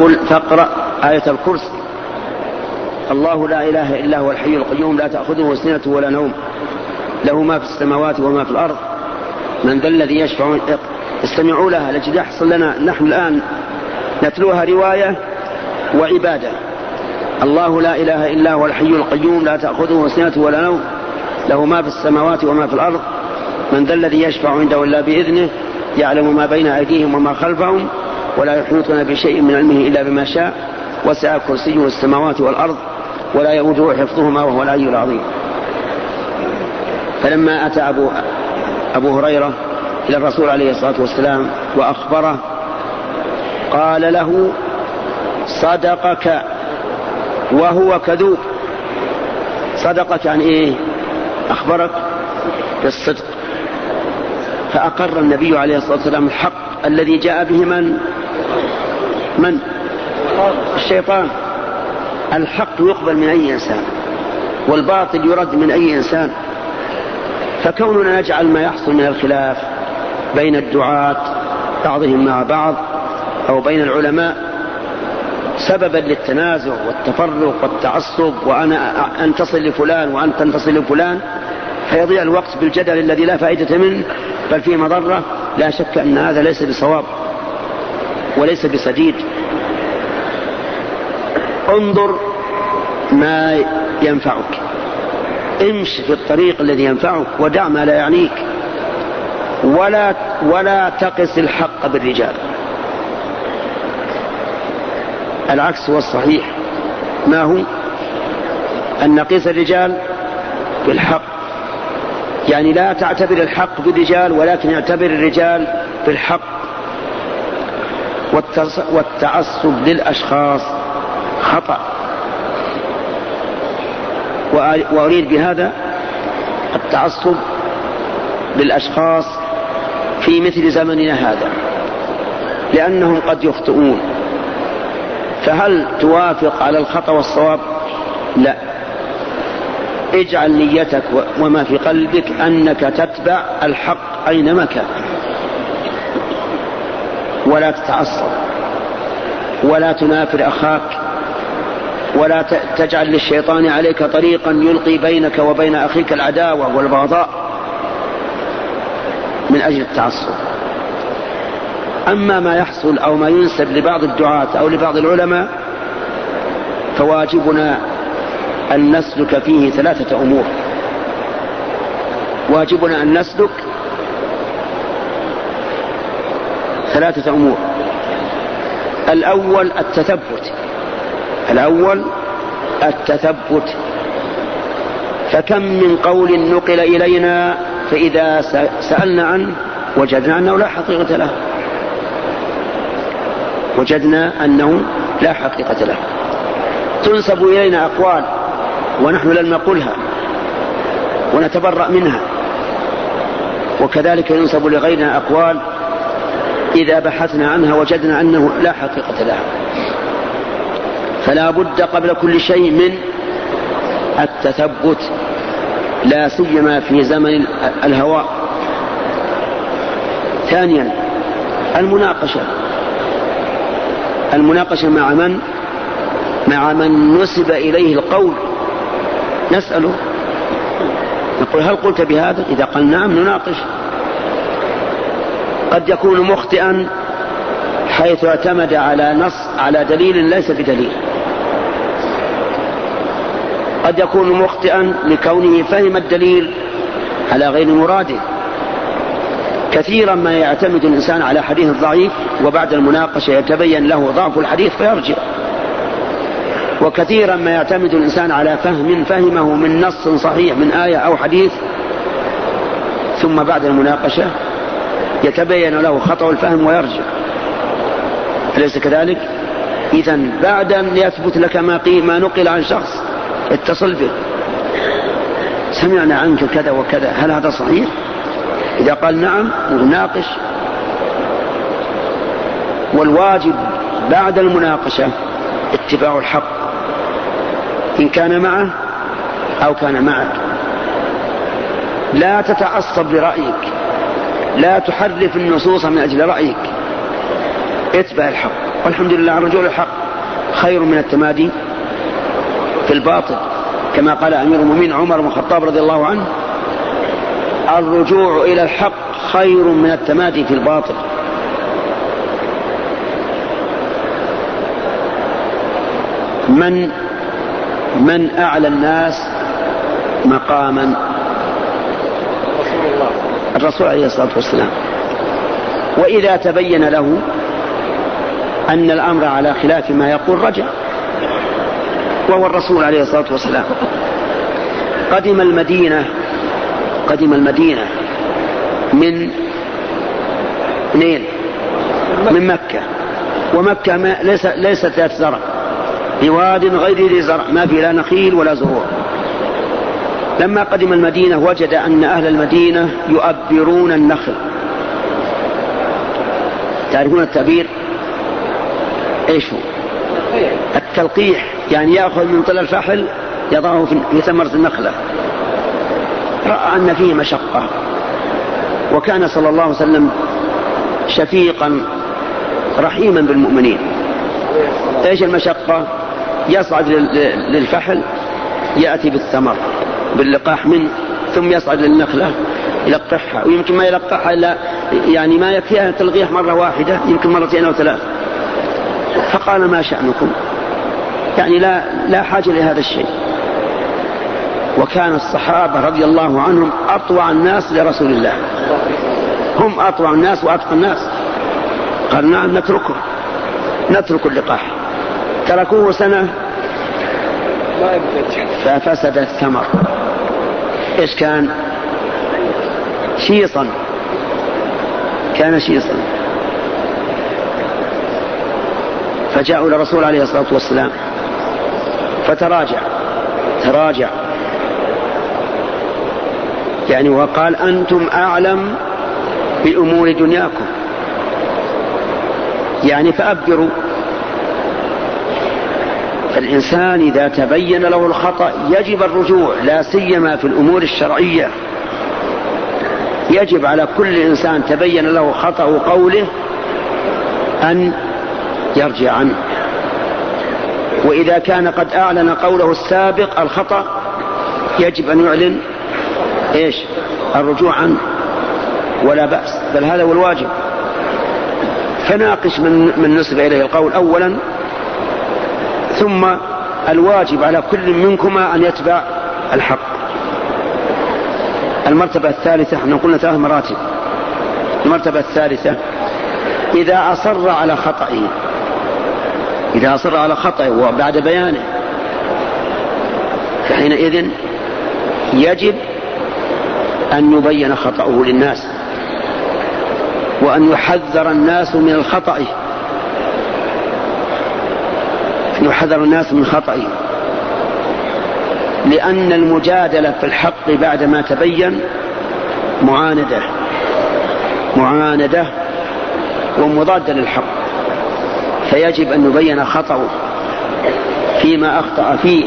قل فاقرأ آية الكرسي. الله لا إله إلا هو الحي القيوم لا تأخذه سنة ولا نوم. له ما في السماوات وما في الأرض. من ذا الذي يشفع استمعوا لها لجد يحصل لنا. نحن الآن نتلوها رواية وعبادة. الله لا إله إلا هو الحي القيوم لا تأخذه سنة ولا نوم. له ما في السماوات وما في الأرض. من ذا الذي يشفع عنده إلا بإذنه يعلم ما بين أيديهم وما خلفهم. ولا يحيطون بشيء من علمه إلا بما شاء وسع كرسيه السماوات والأرض ولا يؤوده حفظهما وهو العلي العظيم. فلما أتى أبو, أبو هريرة إلى الرسول عليه الصلاة والسلام وأخبره قال له صدقك وهو كذوب. صدقك عن إيه؟ أخبرك بالصدق. فأقر النبي عليه الصلاة والسلام الحق الذي جاء به من؟ من؟ الشيطان. الحق يقبل من أي إنسان والباطل يرد من أي إنسان. فكوننا نجعل ما يحصل من الخلاف بين الدعاة بعضهم مع بعض أو بين العلماء سببا للتنازع والتفرق والتعصب وأنا أنتصر لفلان وأنت تنتصر لفلان فيضيع الوقت بالجدل الذي لا فائدة منه بل فيه مضرة. لا شك أن هذا ليس بصواب وليس بسديد. انظر ما ينفعك. امش في الطريق الذي ينفعك ودع ما لا يعنيك. ولا ولا تقس الحق بالرجال. العكس هو الصحيح. ما هو؟ أن نقيس الرجال بالحق. يعني لا تعتبر الحق بالرجال ولكن اعتبر الرجال بالحق. والتعصب للأشخاص. خطأ. وأريد بهذا التعصب للأشخاص في مثل زمننا هذا لأنهم قد يخطئون. فهل توافق على الخطأ والصواب؟ لا. اجعل نيتك وما في قلبك أنك تتبع الحق أينما كان. ولا تتعصب. ولا تنافر أخاك. ولا تجعل للشيطان عليك طريقا يلقي بينك وبين أخيك العداوة والبغضاء من أجل التعصب. أما ما يحصل أو ما ينسب لبعض الدعاة أو لبعض العلماء فواجبنا أن نسلك فيه ثلاثة أمور. واجبنا أن نسلك ثلاثة أمور. الأول التثبت. الأول التثبت. فكم من قول نقل إلينا فإذا سألنا عنه وجدنا أنه لا حقيقة له. وجدنا أنه لا حقيقة له. تنسب إلينا أقوال ونحن لم نقلها ونتبرأ منها. وكذلك ينسب لغيرنا أقوال إذا بحثنا عنها وجدنا أنه لا حقيقة لها فلا بد قبل كل شيء من التثبت لا سيما في زمن الهواء. ثانيا المناقشة. المناقشة مع من؟ مع من نسب إليه القول. نسأله. نقول هل قلت بهذا؟ إذا قال نعم نناقش. قد يكون مخطئا حيث اعتمد على نص على دليل ليس بدليل. قد يكون مخطئا لكونه فهم الدليل على غير مراده. كثيرا ما يعتمد الإنسان على حديث ضعيف وبعد المناقشة يتبين له ضعف الحديث فيرجع. وكثيرا ما يعتمد الإنسان على فهم فهمه من نص صحيح من آية أو حديث. ثم بعد المناقشة يتبين له خطأ الفهم ويرجع. أليس كذلك؟ إذا بعد أن يثبت لك ما قيل ما نقل عن شخص اتصل به سمعنا عنك كذا وكذا هل هذا صحيح؟ إذا قال نعم نناقش. والواجب بعد المناقشة اتباع الحق إن كان معه أو كان معك. لا تتعصب لرأيك لا تحرف النصوص من أجل رأيك. اتبع الحق والحمد لله الرجوع الحق خير من التمادي. في الباطل كما قال أمير المؤمنين عمر بن الخطاب رضي الله عنه الرجوع إلى الحق خير من التمادي في الباطل. من من أعلى الناس مقاما؟ الرسول عليه الصلاة والسلام. وإذا تبين له أن الأمر على خلاف ما يقول رجع. وهو الرسول عليه الصلاة والسلام. قدم المدينة قدم المدينة من منين؟ من مكة. ومكة ما ليس ليست ذات زرع. بواد غير ذي زرع. ما في لا نخيل ولا زروع لما قدم المدينة وجد أن أهل المدينة يؤبرون النخل. تعرفون التأبير إيش هو؟ التلقيح يعني يأخذ من طل الفحل يضعه في ثمرة النخلة. رأى أن فيه مشقة. وكان صلى الله عليه وسلم شفيقا رحيما بالمؤمنين. إيش المشقة؟ يصعد للفحل يأتي بالثمر باللقاح منه ثم يصعد للنخلة يلقحها. ويمكن ما يلقحها إلا يعني ما يكفيها تلقيح مرة واحدة يمكن مرتين أو ثلاث. فقال ما شأنكم؟ يعني لا لا حاجة لهذا الشيء. وكان الصحابة رضي الله عنهم أطوع الناس لرسول الله. هم أطوع الناس وأتقى الناس. قال نعم نتركه. نترك اللقاح. تركوه سنة. ففسد الثمر. إيش كان؟ شيصا. كان شيصا. فجاءوا إلى الرسول عليه الصلاة والسلام. فتراجع. تراجع. يعني وقال أنتم أعلم بأمور دنياكم. يعني فأبدروا. فالإنسان إذا تبين له الخطأ يجب الرجوع لا سيما في الأمور الشرعية. يجب على كل إنسان تبين له خطأ قوله أن يرجع عنه. وإذا كان قد أعلن قوله السابق الخطأ يجب أن يعلن إيش؟ الرجوع عنه ولا بأس. بل هذا هو الواجب. فناقش من, من نسب إليه القول أولا ثم الواجب على كل منكما أن يتبع الحق. المرتبة الثالثة إحنا قلنا ثلاث مراتب. المرتبة الثالثة إذا أصر على خطئه إذا أصر على خطئه وبعد بيانه. فحينئذ يجب أن يبين خطأه للناس وأن يحذر الناس من الخطأ. يحذر الناس من خطئه لأن المجادلة في الحق بعدما تبين معاندة معاندة ومضادة للحق. فيجب أن يبين خطأه فيما أخطأ فيه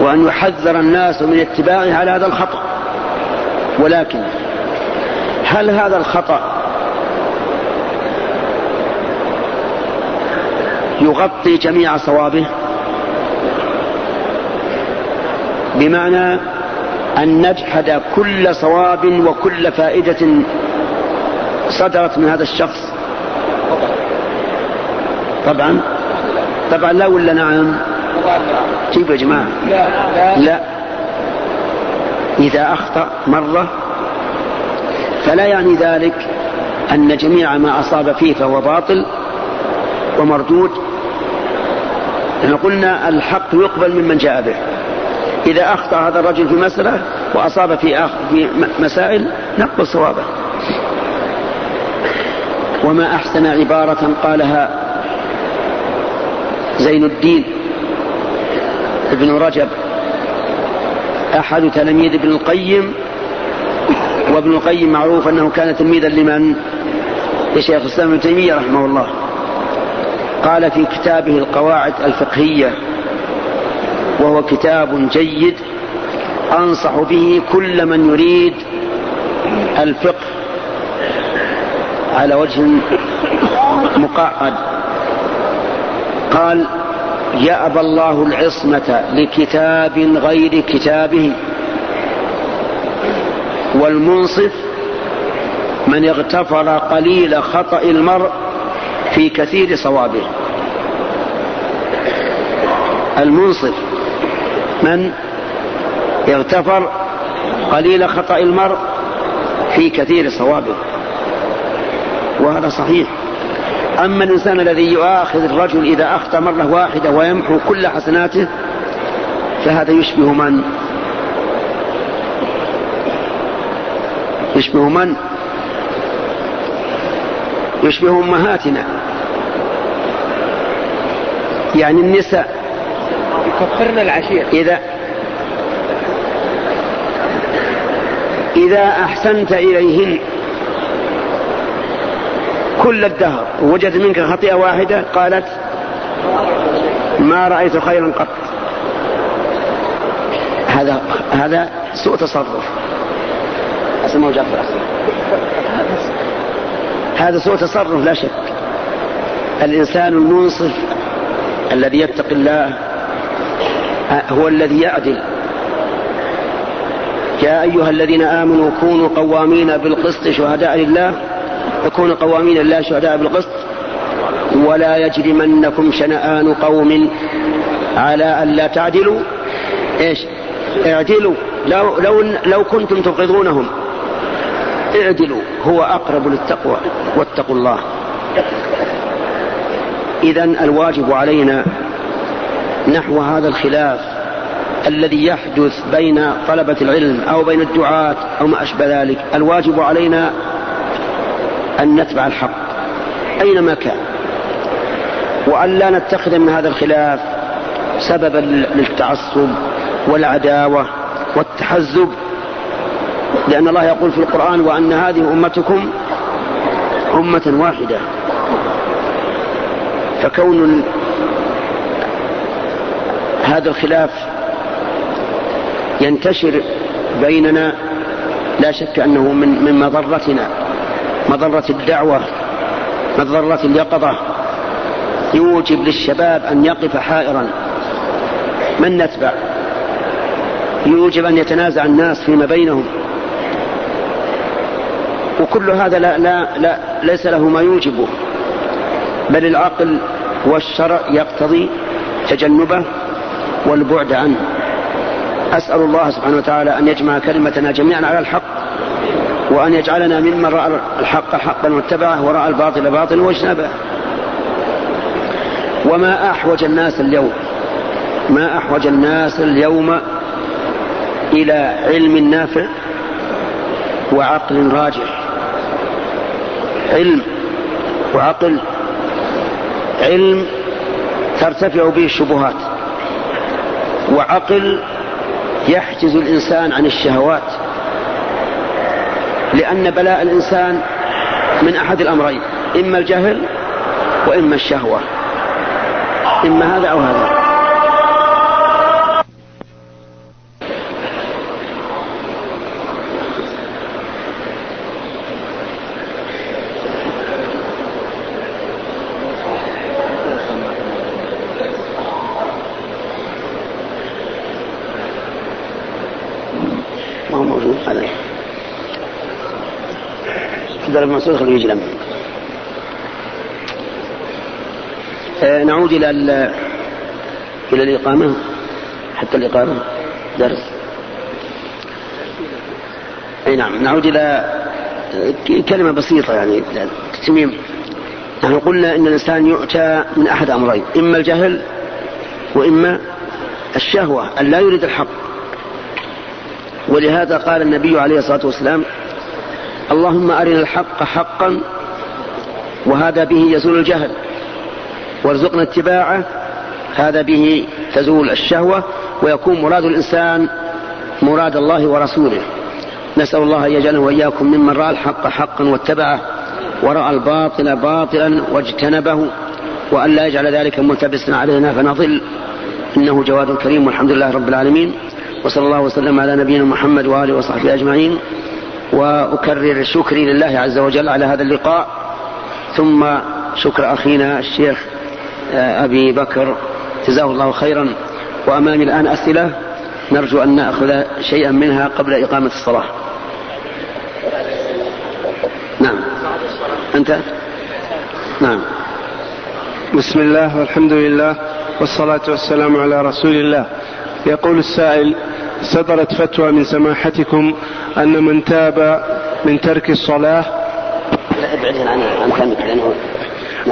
وأن يحذر الناس من اتباعه على هذا الخطأ. ولكن هل هذا الخطأ يغطي جميع صوابه؟ بمعنى أن نجحد كل صواب وكل فائدة صدرت من هذا الشخص. طبعا. طبعا لا ولا نعم؟ جيب يا جماعة؟ لا, لا. إذا أخطأ مرة فلا يعني ذلك أن جميع ما أصاب فيه فهو باطل ومردود. لأن قلنا الحق يقبل ممن جاء به. إذا أخطأ هذا الرجل في مسألة وأصاب في, في مسائل نقبل صوابه. وما أحسن عبارة قالها زين الدين ابن رجب أحد تلاميذ ابن القيم وابن القيم معروف أنه كان تلميذا لمن؟ لشيخ الإسلام ابن تيمية رحمه الله قال في كتابه القواعد الفقهية وهو كتاب جيد أنصح به كل من يريد الفقه على وجه مقعد قال يأبى الله العصمة لكتاب غير كتابه. والمنصف من اغتفر قليل خطأ المرء في كثير صوابه. المنصف من اغتفر قليل خطأ المرء في كثير صوابه. وهذا صحيح. أما الإنسان الذي يؤاخذ الرجل إذا أخطأ مرة واحدة ويمحو كل حسناته فهذا يشبه من؟ يشبه من؟ يشبه أمهاتنا. يعني النساء. يكفرن العشير. إذا إذا أحسنت إليهن كل الدهر. وجد منك خطيئة واحدة قالت ما رأيت خيرا قط. هذا هذا سوء تصرف. أسمه جعفر هذا سوء تصرف لا شك. الإنسان المنصف الذي يتقي الله هو الذي يعدل. يا أيها الذين آمنوا كونوا قوامين بالقسط شهداء لله كونوا قوامين لله شهداء بالقسط ولا يجرمنكم شنآن قوم على أن لا تعدلوا. إيش؟ اعدلوا. لو, لو, لو كنتم تبغضونهم اعدلوا. هو أقرب للتقوى. واتقوا الله. إذا الواجب علينا نحو هذا الخلاف الذي يحدث بين طلبة العلم أو بين الدعاة أو ما أشبه ذلك. الواجب علينا أن نتبع الحق أينما كان. وأن لا نتخذ من هذا الخلاف سببا للتعصب والعداوة والتحزب. لأن الله يقول في القرآن وأن هذه أمتكم أمة واحدة. فكون هذا الخلاف ينتشر بيننا لا شك أنه من, من مضرتنا. مضرة الدعوة مضرة اليقظة. يوجب للشباب أن يقف حائرا. من نتبع؟ يوجب أن يتنازع الناس فيما بينهم. وكل هذا لا, لا, لا ليس له ما يوجبه بل العقل والشرع يقتضي تجنبه والبعد عنه. أسأل الله سبحانه وتعالى أن يجمع كلمتنا جميعا على الحق. وأن يجعلنا ممن رأى الحق حقا واتبعه ورأى الباطل باطلا واجتنبه. وما أحوج الناس اليوم ما أحوج الناس اليوم إلى علم نافع وعقل راجح. علم وعقل علم ترتفع به الشبهات وعقل يحجز الإنسان عن الشهوات. لأن بلاء الإنسان من أحد الأمرين إما الجهل وإما الشهوة. إما هذا أو هذا. عبد الله بن مسعود يجي لما آه نعود إلى إلى الإقامة حتى الإقامة درس. أي نعم نعود إلى كلمة بسيطة يعني تتميم نحن قلنا إن الإنسان يؤتى من أحد أمرين إما الجهل وإما الشهوة أن لا يريد الحق. ولهذا قال النبي عليه الصلاة والسلام اللهم أرنا الحق حقا وهذا به يزول الجهل وارزقنا اتباعه هذا به تزول الشهوة ويكون مراد الإنسان مراد الله ورسوله. نسأل الله أن يجعلنا وإياكم ممن رأى الحق حقا واتبعه ورأى الباطل باطلا واجتنبه وأن لا يجعل ذلك ملتبسا علينا فنضل. إنه جواد كريم والحمد لله رب العالمين وصلى الله وسلم على نبينا محمد وآله وصحبه أجمعين. وأكرر شكري لله عز وجل على هذا اللقاء. ثم شكر أخينا الشيخ أبي بكر. جزاه الله خيرا. وأمامي الآن أسئلة نرجو أن نأخذ شيئا منها قبل إقامة الصلاة. نعم. أنت؟ نعم. بسم الله والحمد لله والصلاة والسلام على رسول الله. يقول السائل صدرت فتوى من سماحتكم أن من تاب من ترك الصلاة لا أبعد عن عن لأنه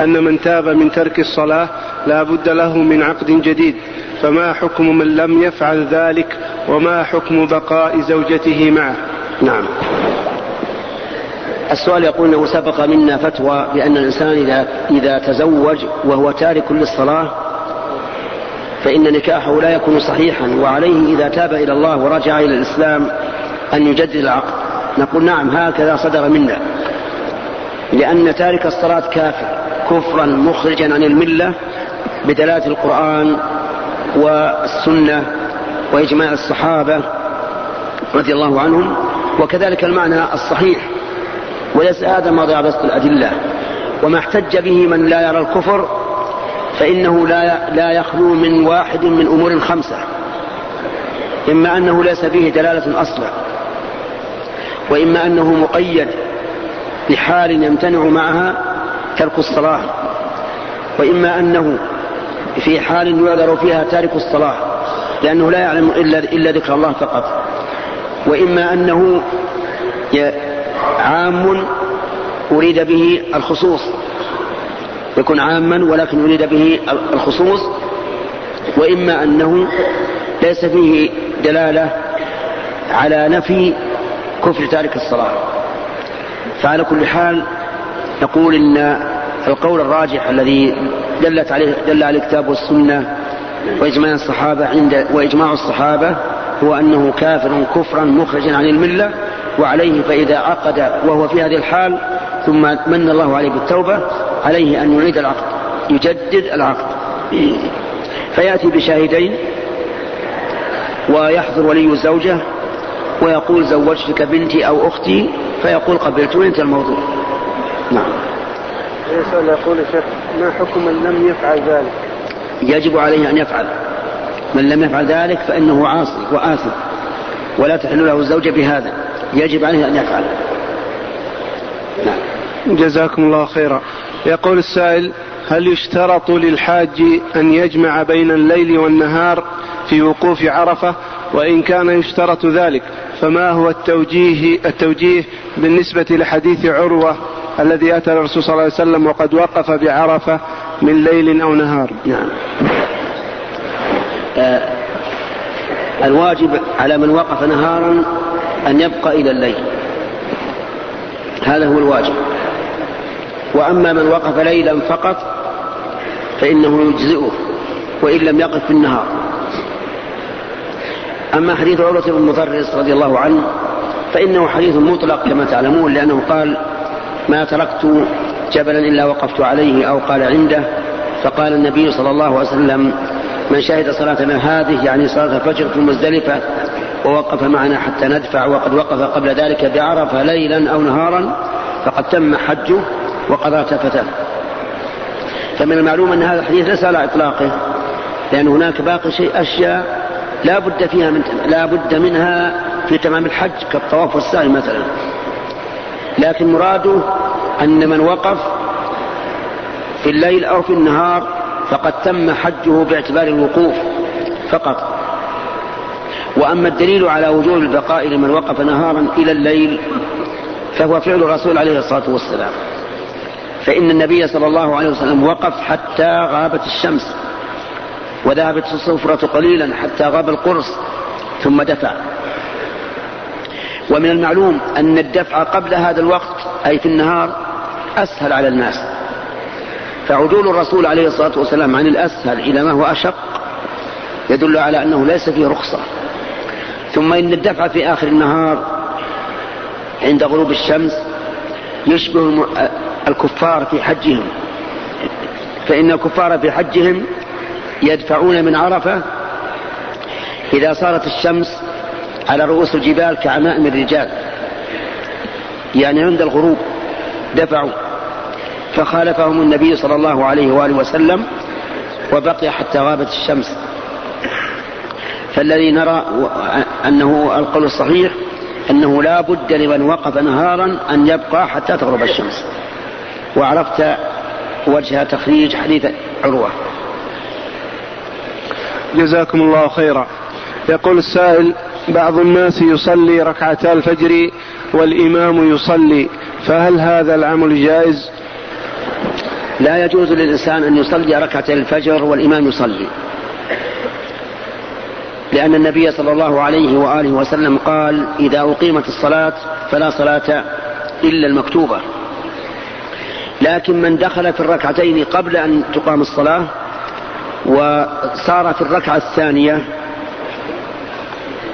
أن من تاب من ترك الصلاة لا بد له من عقد جديد فما حكم من لم يفعل ذلك وما حكم بقاء زوجته معه؟ نعم. السؤال يقول إنه سبق منا فتوى بأن الإنسان اذا إذا تزوج وهو تارك للصلاة فإن نكاحه لا يكون صحيحا وعليه إذا تاب إلى الله ورجع إلى الإسلام أن يجدد العقد. نقول نعم هكذا صدر منا. لأن تارك الصلاة كافر كفرا مخرجا عن الملة بدلالة القرآن والسنة وإجماع الصحابة رضي الله عنهم. وكذلك المعنى الصحيح وليس هذا ما ضابط الأدلة. وما احتج به من لا يرى الكفر فإنه لا لا يخلو من واحد من أمور خمسة. إما أنه ليس به دلالة أصلا وإما أنه مقيد بحال يمتنع معها ترك الصلاة وإما أنه في حال يعذر فيها تارك الصلاة لأنه لا يعلم إلا, إلا ذكر الله فقط. وإما أنه عام أريد به الخصوص. يكون عاما ولكن أريد به الخصوص وإما أنه ليس فيه دلالة على نفي كفر تارك الصلاة. فعلى كل حال نقول إن القول الراجح الذي دلت عليه دل عليه الكتاب والسنة وإجماع الصحابة عند وإجماع الصحابة هو أنه كافر كفرا مخرجا عن الملة وعليه فإذا عقد وهو في هذه الحال ثم من الله عليه بالتوبة عليه أن يعيد العقد يجدد العقد. فيأتي بشاهدين ويحضر ولي الزوجة ويقول زوجتك بنتي أو أختي فيقول قبلت. وانتهى الموضوع؟ نعم. يسأل يقول يا شيخ ما حكم من لم يفعل ذلك؟ يجب عليه أن يفعل. من لم يفعل ذلك فإنه عاصي وآثم ولا تحل له الزوجة بهذا. يجب عليه أن يفعل. نعم. جزاكم الله خيرا. يقول السائل هل يشترط للحاج أن يجمع بين الليل والنهار في وقوف عرفة؟ وإن كان يشترط ذلك فما هو التوجيه التوجيه بالنسبة لحديث عروة الذي أتى الرسول صلى الله عليه وسلم وقد وقف بعرفة من ليل أو نهار؟ نعم. آه الواجب على من وقف نهارا أن يبقى إلى الليل. هذا هو الواجب. وأما من وقف ليلا فقط فإنه يجزئه وإن لم يقف في النهار. أما حديث عروة بن مضرس رضي الله عنه فإنه حديث مطلق كما تعلمون لأنه قال ما تركت جبلا إلا وقفت عليه أو قال عنده. فقال النبي صلى الله عليه وسلم من شهد صلاتنا هذه يعني صلاة الفجر في مزدلفة ووقف معنا حتى ندفع وقد وقف قبل ذلك بعرفة ليلا أو نهارا فقد تم حجه وقضى تفته فمن المعلوم أن هذا الحديث ليس على إطلاقه لأن هناك باقي شيء أشياء لا بد فيها من لا بد منها في تمام الحج كالطواف والسعي مثلا. لكن مراده أن من وقف في الليل أو في النهار فقد تم حجه باعتبار الوقوف فقط. وأما الدليل على وجوب البقاء لمن وقف نهارا إلى الليل فهو فعل الرسول عليه الصلاة والسلام. فإن النبي صلى الله عليه وسلم وقف حتى غابت الشمس وذهبت الصفرة قليلا حتى غاب القرص ثم دفع. ومن المعلوم أن الدفع قبل هذا الوقت أي في النهار أسهل على الناس. فعدول الرسول عليه الصلاة والسلام عن الأسهل إلى ما هو أشق يدل على أنه ليس فيه رخصة. ثم إن الدفع في آخر النهار عند غروب الشمس يشبه الكفار في حجهم. فإن الكفار في حجهم يدفعون من عرفة إذا صارت الشمس على رؤوس الجبال كعمائم الرجال. يعني عند الغروب دفعوا. فخالفهم النبي صلى الله عليه وآله وسلم وبقي حتى غابت الشمس. فالذي نرى أنه القول الصحيح أنه لا بد لمن وقف نهارا أن يبقى حتى تغرب الشمس. وعرفت وجه تخريج حديث عروة. جزاكم الله خيرا. يقول السائل بعض الناس يصلي ركعتا الفجر والإمام يصلي فهل هذا العمل جائز؟ لا يجوز للإنسان أن يصلي ركعتي الفجر والإمام يصلي. لأن النبي صلى الله عليه وآله وسلم قال إذا أقيمت الصلاة فلا صلاة إلا المكتوبة. لكن من دخل في الركعتين قبل أن تقام الصلاة وصار في الركعة الثانية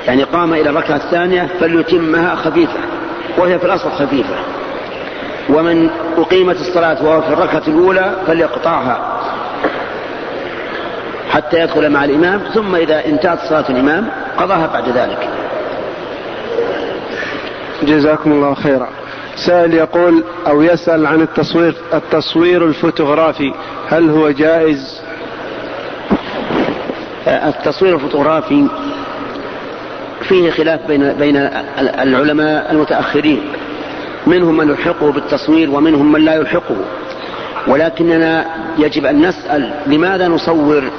يعني قام إلى الركعة الثانية فليتمها خفيفة وهي في الأصل خفيفة. ومن أقيمت الصلاة وهو في الركعة الأولى فليقطعها حتى يدخل مع الإمام ثم إذا انتهت صلاة الإمام قضاها بعد ذلك. جزاكم الله خيرا. سائل يقول أو يسأل عن التصوير التصوير الفوتوغرافي هل هو جائز؟ التصوير الفوتوغرافي فيه خلاف بين بين العلماء المتأخرين. منهم من يلحقه بالتصوير ومنهم من لا يلحقه ولكننا يجب أن نسأل لماذا نصور؟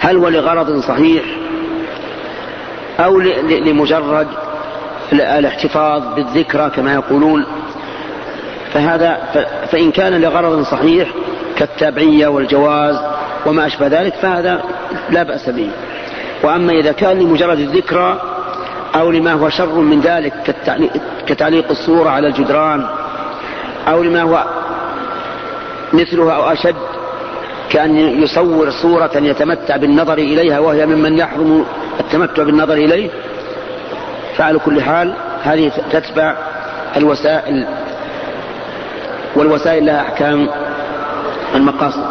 هل هو لغرض صحيح أو لمجرد الاحتفاظ بالذكرى كما يقولون. فهذا فإن كان لغرض صحيح كالتابعية والجواز وما أشبه ذلك فهذا لا بأس به. وأما إذا كان لمجرد الذكرى أو لما هو شر من ذلك كتعليق الصورة على الجدران أو لما هو مثلها أو أشد كأن يصور صورة يتمتع بالنظر إليها وهي ممن يحرم التمتع بالنظر إليه فعلى كل حال هذه تتبع الوسائل والوسائل لها أحكام المقاصد.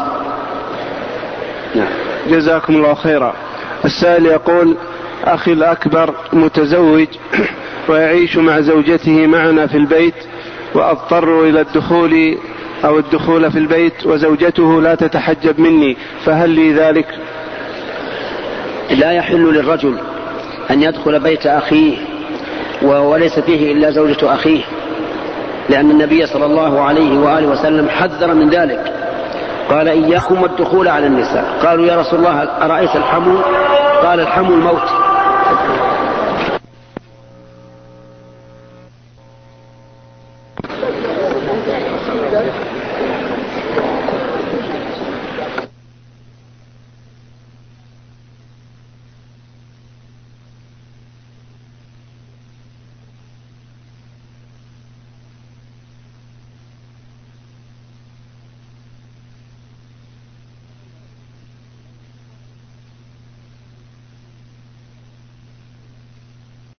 نعم. جزاكم الله خيرا. السائل يقول أخي الأكبر متزوج ويعيش مع زوجته معنا في البيت وأضطر إلى الدخول أو الدخول في البيت وزوجته لا تتحجب مني فهل لي ذلك؟ لا يحل للرجل أن يدخل بيت أخيه وليس فيه إلا زوجة أخيه لأن النبي صلى الله عليه وآله وسلم حذر من ذلك. قال إياكم والدخول على النساء. قالوا يا رسول الله أرأيت الحمو؟ قال الحمو الموت.